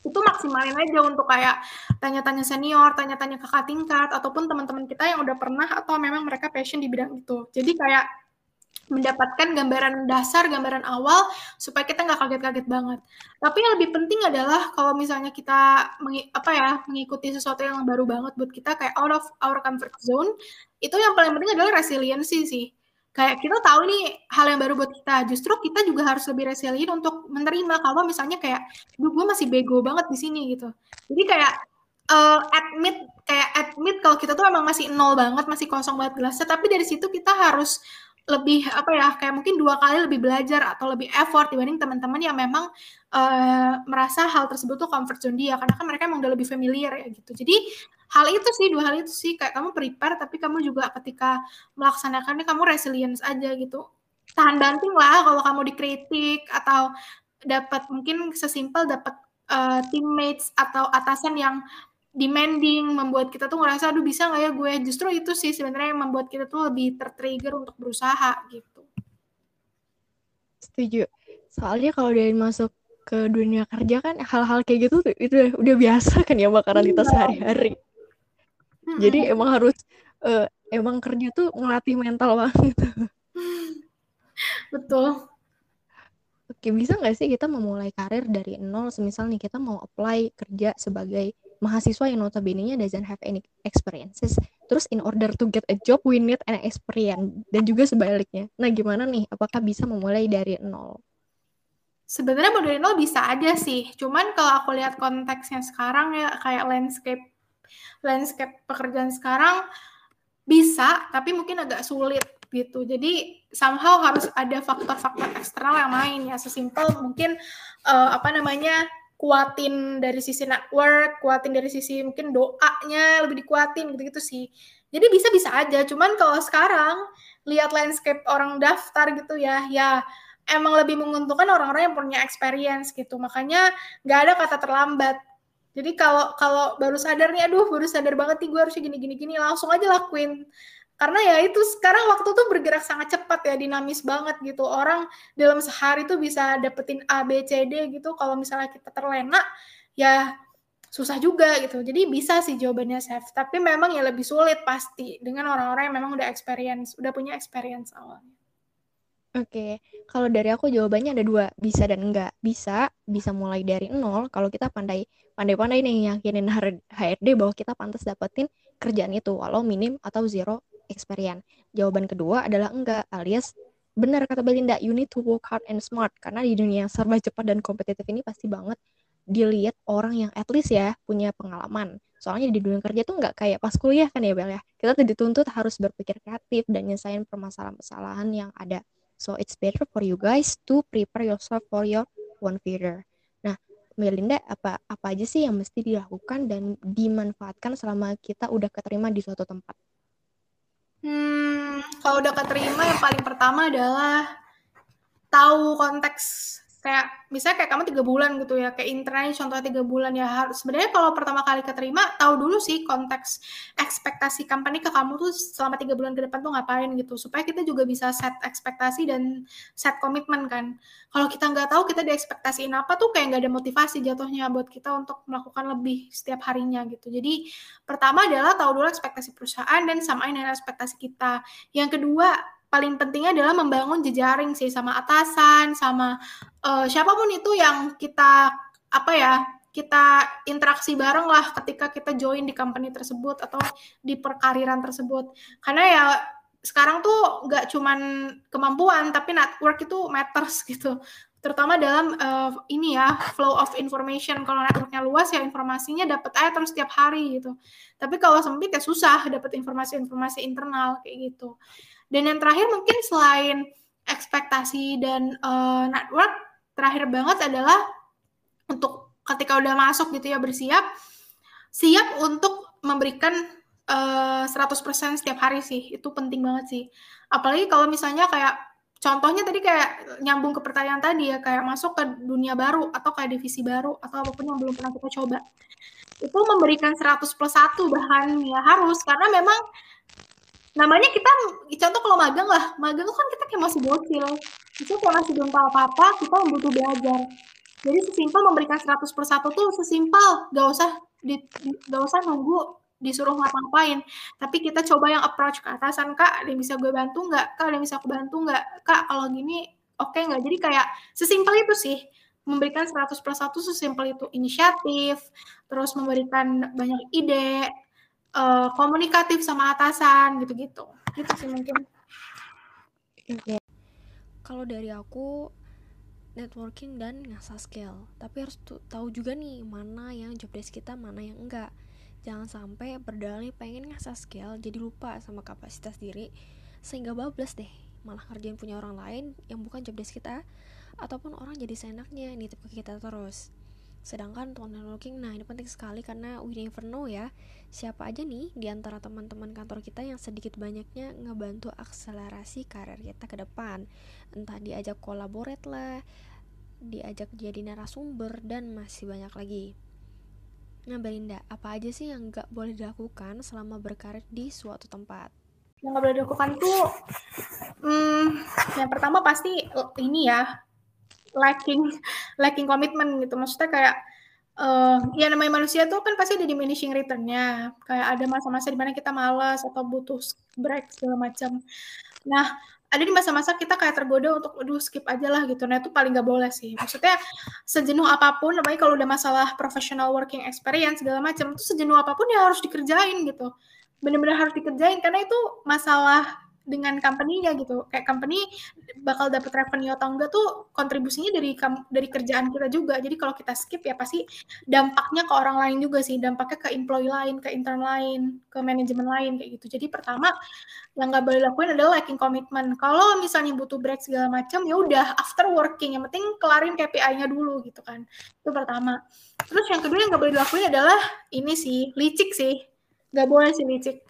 itu maksimalin aja untuk kayak tanya-tanya senior, tanya-tanya kakak tingkat, ataupun teman-teman kita yang udah pernah atau memang mereka passion di bidang itu. Jadi kayak mendapatkan gambaran dasar, gambaran awal supaya kita nggak kaget-kaget banget. Tapi yang lebih penting adalah kalau misalnya kita apa ya mengikuti sesuatu yang baru banget buat kita kayak out of our comfort zone, itu yang paling penting adalah resiliency sih kayak kita tahu nih hal yang baru buat kita justru kita juga harus lebih resilient untuk menerima kalau misalnya kayak gue masih bego banget di sini gitu. Jadi kayak uh, admit kayak admit kalau kita tuh emang masih nol banget masih kosong banget gelasnya tapi dari situ kita harus lebih apa ya kayak mungkin dua kali lebih belajar atau lebih effort dibanding teman-teman yang memang uh, merasa hal tersebut tuh comfort zone dia karena kan mereka emang udah lebih familiar ya gitu. Jadi hal itu sih dua hal itu sih. Kayak kamu prepare tapi kamu juga ketika melaksanakannya kamu resilience aja gitu. Tahan banting lah kalau kamu dikritik atau dapat mungkin sesimpel dapat uh, teammates atau atasan yang demanding membuat kita tuh ngerasa aduh bisa nggak ya gue? Justru itu sih sebenarnya yang membuat kita tuh lebih tertrigger untuk berusaha gitu. Setuju. Soalnya kalau dari masuk ke dunia kerja kan hal-hal kayak gitu itu udah, udah biasa kan ya kita iya. sehari-hari jadi emang harus uh, emang kerja tuh ngelatih mental banget betul Oke, bisa nggak sih kita memulai karir dari nol? Semisal nih kita mau apply kerja sebagai mahasiswa yang notabene-nya doesn't have any experiences. Terus in order to get a job we need an experience dan juga sebaliknya. Nah, gimana nih? Apakah bisa memulai dari nol? Sebenarnya mau dari nol bisa aja sih. Cuman kalau aku lihat konteksnya sekarang ya kayak landscape landscape pekerjaan sekarang bisa, tapi mungkin agak sulit gitu. Jadi somehow harus ada faktor-faktor eksternal yang main ya. Sesimpel mungkin uh, apa namanya kuatin dari sisi network, kuatin dari sisi mungkin doanya lebih dikuatin gitu-gitu sih. Jadi bisa-bisa aja, cuman kalau sekarang lihat landscape orang daftar gitu ya, ya emang lebih menguntungkan orang-orang yang punya experience gitu. Makanya nggak ada kata terlambat. Jadi kalau kalau baru sadar nih, aduh baru sadar banget nih gue harusnya gini-gini gini, langsung aja lakuin. Karena ya itu sekarang waktu tuh bergerak sangat cepat ya dinamis banget gitu. Orang dalam sehari tuh bisa dapetin A B C D gitu. Kalau misalnya kita terlena ya susah juga gitu. Jadi bisa sih jawabannya Chef. Tapi memang ya lebih sulit pasti dengan orang-orang yang memang udah experience udah punya experience awalnya Oke, kalau dari aku jawabannya ada dua, bisa dan enggak. Bisa, bisa mulai dari nol kalau kita pandai pandai-pandai nih yakinin HRD bahwa kita pantas dapetin kerjaan itu walau minim atau zero experience. Jawaban kedua adalah enggak, alias benar kata Belinda, you need to work hard and smart karena di dunia yang serba cepat dan kompetitif ini pasti banget dilihat orang yang at least ya punya pengalaman. Soalnya di dunia kerja tuh nggak kayak pas kuliah kan ya Bel ya. Kita dituntut harus berpikir kreatif dan nyelesain permasalahan-permasalahan yang ada. So it's better for you guys to prepare yourself for your one future. Nah, Melinda, apa apa aja sih yang mesti dilakukan dan dimanfaatkan selama kita udah keterima di suatu tempat? Hmm, kalau udah keterima yang paling pertama adalah tahu konteks kayak misalnya kayak kamu tiga bulan gitu ya kayak intern contohnya tiga bulan ya harus sebenarnya kalau pertama kali keterima tahu dulu sih konteks ekspektasi company ke kamu tuh selama tiga bulan ke depan tuh ngapain gitu supaya kita juga bisa set ekspektasi dan set komitmen kan. Kalau kita nggak tahu kita diekspektasiin apa tuh kayak nggak ada motivasi jatuhnya buat kita untuk melakukan lebih setiap harinya gitu. Jadi pertama adalah tahu dulu ekspektasi perusahaan dan samain dengan ekspektasi kita. Yang kedua paling pentingnya adalah membangun jejaring sih sama atasan, sama uh, siapa pun itu yang kita apa ya kita interaksi bareng lah ketika kita join di company tersebut atau di perkariran tersebut. Karena ya sekarang tuh nggak cuman kemampuan tapi network itu matters gitu. Terutama dalam uh, ini ya flow of information. Kalau networknya luas ya informasinya dapat aja terus setiap hari gitu. Tapi kalau sempit ya susah dapat informasi-informasi internal kayak gitu dan yang terakhir mungkin selain ekspektasi dan uh, network, terakhir banget adalah untuk ketika udah masuk gitu ya bersiap, siap untuk memberikan uh, eh, 100% setiap hari sih. Itu penting banget sih. Apalagi kalau misalnya kayak contohnya tadi kayak nyambung ke pertanyaan tadi ya kayak masuk ke dunia baru atau kayak divisi baru atau apa pun yang belum pernah kita coba. Itu memberikan 100 plus 1 bahan ya harus karena memang namanya kita contoh kalau magang lah. Magang kan kita kayak masih bocil. Itu kayak masih belum tahu apa-apa kita butuh belajar. Jadi sesimpel memberikan 100 per satu tuh sesimpel. Gak usah di, gak usah nunggu disuruh ngapa-ngapain. Tapi kita coba yang approach ke atasan kak ada yang bisa gue bantu nggak? Kak ada yang bisa aku bantu nggak? Kak kalau gini oke okay nggak? Jadi kayak sesimpel itu sih. Memberikan 100 per satu sesimpel itu. Inisiatif terus memberikan banyak ide uh, komunikatif sama atasan gitu-gitu. Gitu sih mungkin. Okay. kalau dari aku networking dan ngasah skill. Tapi harus tahu juga nih mana yang job desk kita mana yang enggak. Jangan sampai berdalih pengen ngasah skill jadi lupa sama kapasitas diri sehingga bablas deh. Malah ngerjain punya orang lain yang bukan job desk kita ataupun orang jadi seenaknya nitip ke kita terus Sedangkan untuk networking, nah ini penting sekali karena we never know ya siapa aja nih di antara teman-teman kantor kita yang sedikit banyaknya ngebantu akselerasi karir kita ke depan. Entah diajak kolaborat lah, diajak jadi narasumber dan masih banyak lagi. Nah Belinda, apa aja sih yang gak boleh dilakukan selama berkarir di suatu tempat? Yang gak boleh dilakukan tuh, hmm, yang pertama pasti ini ya, lacking lacking komitmen gitu. Maksudnya kayak uh, ya namanya manusia tuh kan pasti ada diminishing returnnya. Kayak ada masa-masa di mana kita malas atau butuh break segala macam. Nah ada di masa-masa kita kayak tergoda untuk aduh skip aja lah gitu. Nah itu paling gak boleh sih. Maksudnya sejenuh apa pun apalagi kalau udah masalah professional working experience segala macam itu sejenuh apa pun ya harus dikerjain gitu. Benar-benar harus dikerjain karena itu masalah dengan company-nya gitu. Kayak company bakal dapat revenue atau enggak tuh kontribusinya dari dari kerjaan kita juga. Jadi kalau kita skip ya pasti dampaknya ke orang lain juga sih, dampaknya ke employee lain, ke intern lain, ke manajemen lain kayak gitu. Jadi pertama yang nggak boleh lakuin adalah lacking commitment. Kalau misalnya butuh break segala macam ya udah after working yang penting kelarin KPI-nya dulu gitu kan. Itu pertama. Terus yang kedua yang nggak boleh dilakuin adalah ini sih licik sih. Nggak boleh sih licik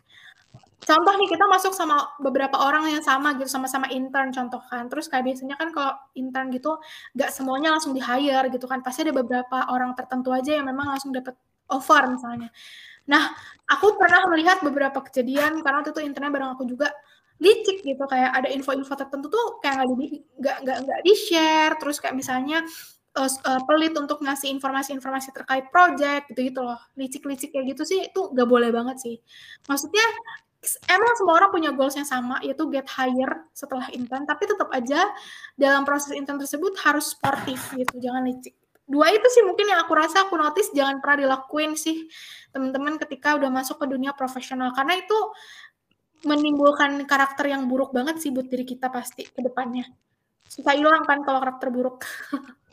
contoh nih kita masuk sama beberapa orang yang sama gitu sama-sama intern contoh kan. Terus kayak biasanya kan kalau intern gitu gak semuanya langsung di hire gitu kan. Pasti ada beberapa orang tertentu aja yang memang langsung dapat offer misalnya. Nah aku pernah melihat beberapa kejadian karena waktu itu internnya bareng aku juga licik gitu. Kayak ada info-info tertentu tuh kayak nggak di nggak nggak nggak di share terus kayak misalnya uh, uh, pelit untuk ngasih informasi-informasi terkait project gitu gitu loh. Licik-licik kayak gitu sih itu nggak boleh banget sih. Maksudnya emang semua orang punya goals yang sama yaitu get higher setelah intern tapi tetap aja dalam proses intern tersebut harus sportif gitu jangan licik. Dua itu sih mungkin yang aku rasa aku notice jangan pernah dilakuin sih teman-teman ketika udah masuk ke dunia profesional. Karena itu menimbulkan karakter yang buruk banget sih buat diri kita pasti ke depannya. Susah hilang kan kalau karakter buruk.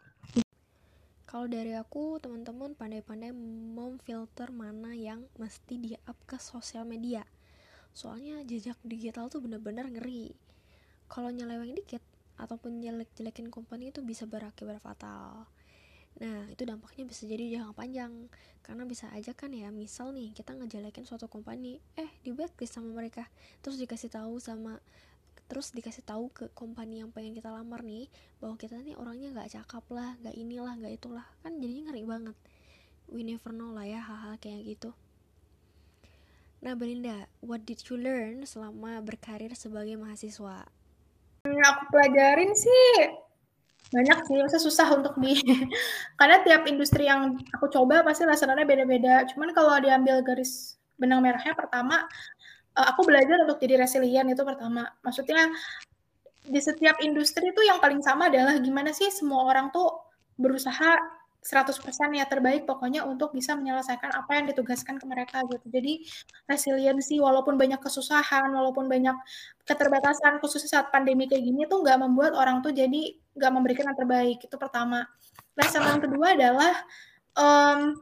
Kalau dari aku, teman-teman pandai-pandai memfilter mana yang mesti di-up ke sosial media. Soalnya jejak digital tuh bener-bener ngeri. Kalau nyeleweng dikit ataupun jelek-jelekin company itu bisa berakibat fatal. Nah, itu dampaknya bisa jadi jangka panjang. Karena bisa aja kan ya, misal nih kita ngejelekin suatu company, eh di blacklist sama mereka, terus dikasih tahu sama terus dikasih tahu ke company yang pengen kita lamar nih bahwa kita nih orangnya nggak cakap lah nggak inilah nggak itulah kan jadinya ngeri banget we never know lah ya hal-hal kayak gitu nah Belinda what did you learn selama berkarir sebagai mahasiswa yang aku pelajarin sih banyak sih, usah susah untuk di karena tiap industri yang aku coba pasti lasananya beda-beda. Cuman kalau diambil garis benang merahnya pertama uh, aku belajar untuk jadi resilient itu pertama. Maksudnya di setiap industri itu yang paling sama adalah gimana sih semua orang tuh berusaha 100% ya terbaik pokoknya untuk bisa menyelesaikan apa yang ditugaskan ke mereka gitu. Jadi resiliensi walaupun banyak kesusahan, walaupun banyak keterbatasan khususnya saat pandemi kayak gini tuh nggak membuat orang tuh jadi nggak memberikan yang terbaik itu pertama. Sama yang kedua adalah um,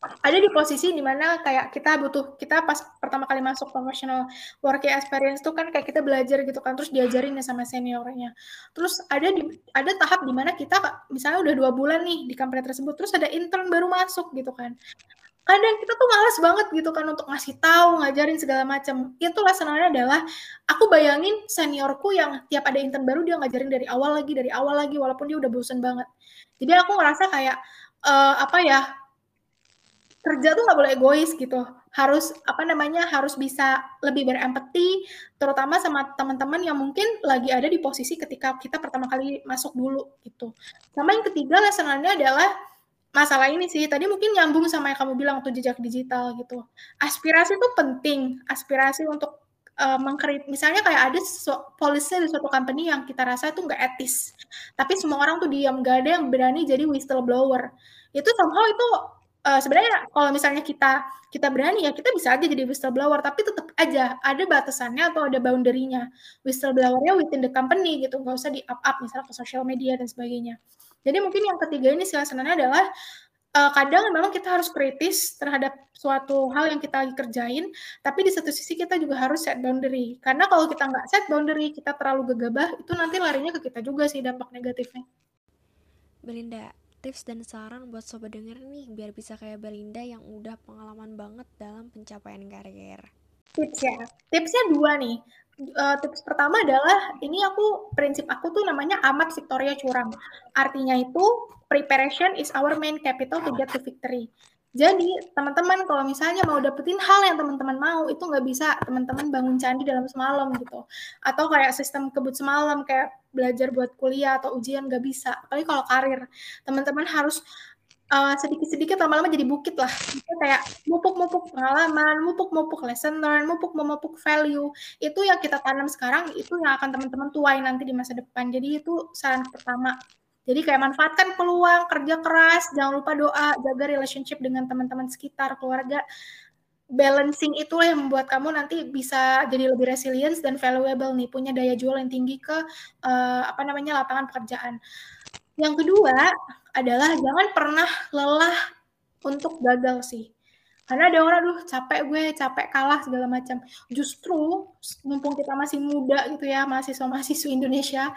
ada di posisi di mana kayak kita butuh kita pas pertama kali masuk professional working experience tuh kan kayak kita belajar gitu kan terus diajarin ya sama seniornya. Terus ada di ada tahap di mana kita misalnya udah dua bulan nih di company tersebut terus ada intern baru masuk gitu kan. Kadang kita tuh malas banget gitu kan untuk ngasih tahu ngajarin segala macam. Itu sebenarnya adalah aku bayangin seniorku yang tiap ada intern baru dia ngajarin dari awal lagi dari awal lagi walaupun dia udah bosen banget. Jadi aku ngerasa kayak uh, apa ya kerja tuh nggak boleh egois gitu. Harus apa namanya harus bisa lebih berempati terutama sama teman-teman yang mungkin lagi ada di posisi ketika kita pertama kali masuk dulu gitu. Sama yang ketiga lesonannya adalah masalah ini sih. Tadi mungkin nyambung sama yang kamu bilang tuh jejak digital gitu. Aspirasi itu penting. Aspirasi untuk uh, misalnya kayak ada polisi di suatu company yang kita rasa itu nggak etis. Tapi semua orang tuh diam. Nggak ada yang berani jadi whistleblower. Itu somehow itu uh, sebenarnya kalau misalnya kita kita berani ya kita bisa aja jadi whistleblower tapi tetap aja ada batasannya atau ada boundary-nya whistleblower-nya within the company gitu nggak usah di up up misalnya ke sosial media dan sebagainya jadi mungkin yang ketiga ini sebenarnya adalah uh, kadang memang kita harus kritis terhadap suatu hal yang kita lagi kerjain, tapi di satu sisi kita juga harus set boundary. Karena kalau kita nggak set boundary, kita terlalu gegabah, itu nanti larinya ke kita juga sih dampak negatifnya. Belinda, tips dan saran buat sobat denger nih biar bisa kayak Belinda yang udah pengalaman banget dalam pencapaian karir? Tips ya, tipsnya dua nih. Uh, tips pertama adalah ini aku prinsip aku tuh namanya amat Victoria curang. Artinya itu preparation is our main capital to get to victory. Jadi teman-teman kalau misalnya mau dapetin hal yang teman-teman mau itu nggak bisa teman-teman bangun candi dalam semalam gitu. Atau kayak sistem kebut semalam kayak belajar buat kuliah atau ujian nggak bisa. Apalagi kalau karir teman-teman harus uh, sedikit-sedikit lama-lama jadi bukit lah. Itu kayak mupuk-mupuk pengalaman, mupuk-mupuk lesson learn, mupuk-mupuk value. Itu yang kita tanam sekarang, itu yang akan teman-teman tuai nanti di masa depan. Jadi itu saran pertama. Jadi kayak manfaatkan peluang, kerja keras, jangan lupa doa, jaga relationship dengan teman-teman sekitar, keluarga. Balancing itulah yang membuat kamu nanti bisa jadi lebih resilient dan valuable nih, punya daya jual yang tinggi ke uh, apa namanya lapangan pekerjaan. Yang kedua adalah jangan pernah lelah untuk gagal sih. Karena ada orang, aduh capek gue, capek kalah segala macam. Justru mumpung kita masih muda gitu ya, mahasiswa-mahasiswa Indonesia,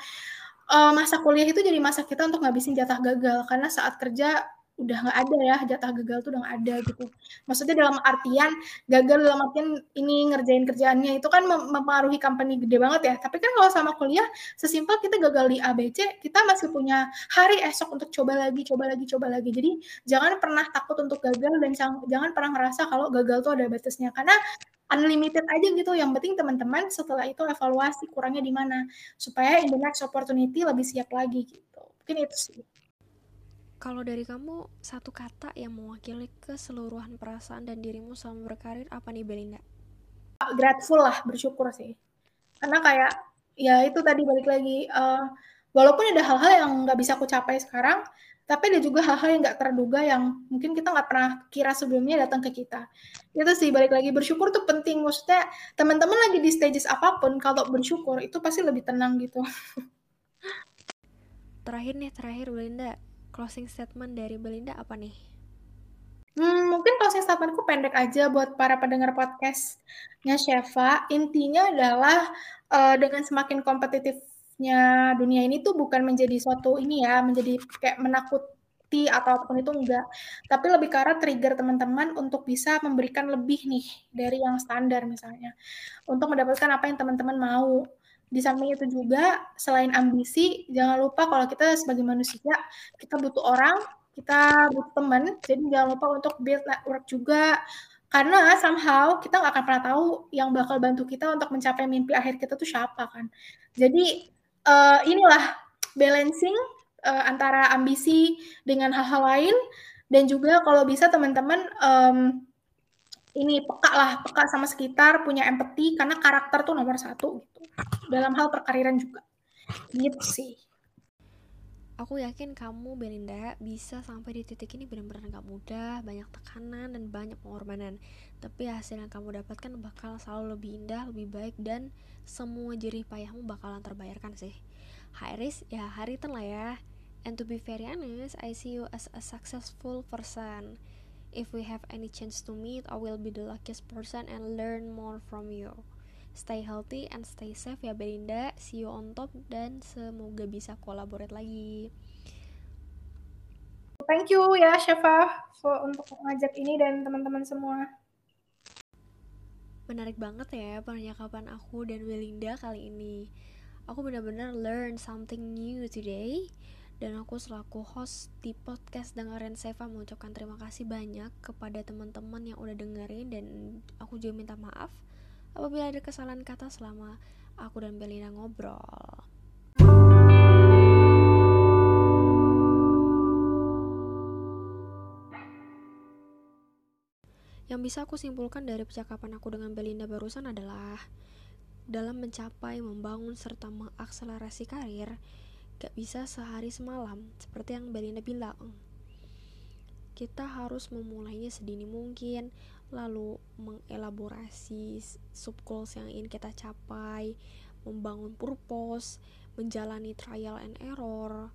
uh, masa kuliah itu jadi masa kita untuk ngabisin jatah gagal karena saat kerja udah nggak ada ya jatah gagal tuh udah nggak ada gitu. Maksudnya dalam artian gagal dalam artian ini ngerjain kerjaannya itu kan mempengaruhi company gede banget ya. Tapi kan kalau sama kuliah sesimpel kita gagal di ABC, kita masih punya hari esok untuk coba lagi, coba lagi, coba lagi. Jadi jangan pernah takut untuk gagal dan jangan pernah ngerasa kalau gagal tuh ada batasnya karena unlimited aja gitu. Yang penting teman-teman setelah itu evaluasi kurangnya di mana supaya in the next opportunity lebih siap lagi gitu. Mungkin itu sih. Kalau dari kamu, satu kata yang mewakili keseluruhan perasaan dan dirimu selama berkarir apa nih Belinda? grateful lah bersyukur sih. Karena kayak ya itu tadi balik lagi uh, walaupun ada hal-hal yang nggak bisa aku capai sekarang tapi ada juga hal-hal yang nggak terduga yang mungkin kita nggak pernah kira sebelumnya datang ke kita. Itu sih balik lagi bersyukur tuh penting. Maksudnya teman-teman lagi di stages apa pun kalau bersyukur itu pasti lebih tenang gitu. Terakhir nih terakhir Belinda closing statement dari Belinda apa nih Hmm, mungkin closing statementku pendek aja buat para pendengar podcastnya Sheva. Intinya adalah uh, dengan semakin kompetitifnya dunia ini tuh bukan menjadi suatu ini ya, menjadi kayak menakuti atau apa pun itu enggak. Tapi lebih arah trigger teman-teman untuk bisa memberikan lebih nih dari yang standar misalnya. Untuk mendapatkan apa yang teman-teman mau. Di samping itu juga, selain ambisi, jangan lupa kalau kita sebagai manusia, kita butuh orang kita butuh teman. Jadi jangan lupa untuk build network juga. Karena somehow kita nggak akan pernah tahu yang bakal bantu kita untuk mencapai mimpi akhir kita tuh siapa kan. Jadi uh, inilah balancing uh, antara ambisi dengan hal-hal lain. Dan juga kalau bisa teman-teman um, ini peka lah peka sama sekitar punya empati karena karakter tuh nomor satu dalam hal perkariran juga gitu sih Aku yakin kamu Belinda bisa sampai di titik ini benar-benar gak mudah, banyak tekanan dan banyak pengorbanan. Tapi hasil yang kamu dapatkan bakal selalu lebih indah, lebih baik dan semua jerih payahmu bakalan terbayarkan sih. High risk ya hari lah ya. And to be very honest, I see you as a successful person. If we have any chance to meet, I will be the luckiest person and learn more from you. Stay healthy and stay safe ya Belinda. See you on top dan semoga bisa kolaborate lagi. Thank you ya Syafa for untuk ngajak ini dan teman-teman semua. Menarik banget ya pernyakapan aku dan Belinda kali ini. Aku benar-benar learn something new today dan aku selaku host di podcast dengerin Seva mengucapkan terima kasih banyak kepada teman-teman yang udah dengerin dan aku juga minta maaf apabila ada kesalahan kata selama aku dan Belina ngobrol. Yang bisa aku simpulkan dari percakapan aku dengan Belinda barusan adalah dalam mencapai, membangun, serta mengakselerasi karir, gak bisa sehari semalam, seperti yang Belinda bilang. Kita harus memulainya sedini mungkin, lalu mengelaborasi sub goals yang ingin kita capai, membangun purpose, menjalani trial and error.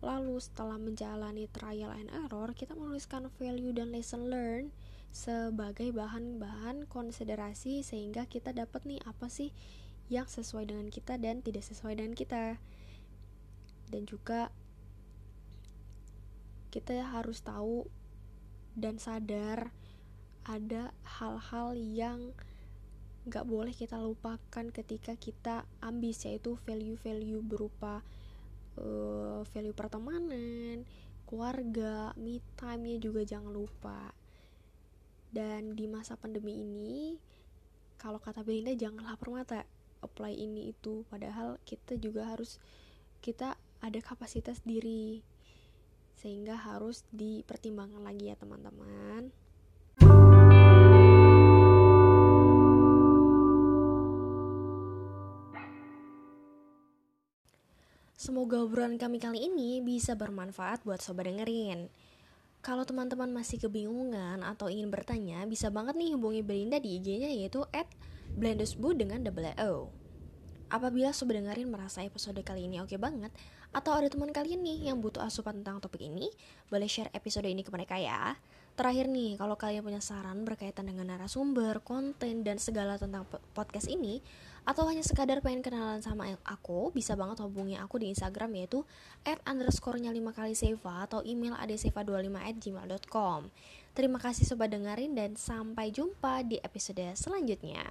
Lalu setelah menjalani trial and error, kita menuliskan value dan lesson learn sebagai bahan-bahan konsiderasi sehingga kita dapat nih apa sih yang sesuai dengan kita dan tidak sesuai dengan kita. Dan juga kita harus tahu dan sadar ada hal-hal yang gak boleh kita lupakan ketika kita ambis yaitu value-value berupa uh, value pertemanan, keluarga, me time-nya juga jangan lupa. Dan di masa pandemi ini, kalau kata Belinda jangan lapar mata apply ini itu, padahal kita juga harus kita ada kapasitas diri sehingga harus dipertimbangkan lagi ya teman-teman. Semoga obrolan kami kali ini bisa bermanfaat buat sobat dengerin. Kalau teman-teman masih kebingungan atau ingin bertanya, bisa banget nih hubungi Belinda di IG-nya yaitu at dengan double O. Apabila sobat dengerin merasa episode kali ini oke banget, atau ada teman kalian nih yang butuh asupan tentang topik ini, boleh share episode ini ke mereka ya. Terakhir nih, kalau kalian punya saran berkaitan dengan narasumber, konten, dan segala tentang podcast ini, atau hanya sekadar pengen kenalan sama aku, bisa banget hubungi aku di Instagram yaitu at underscore-nya 5 kali seva atau email adseva25 at gmail.com. Terima kasih sobat dengerin dan sampai jumpa di episode selanjutnya.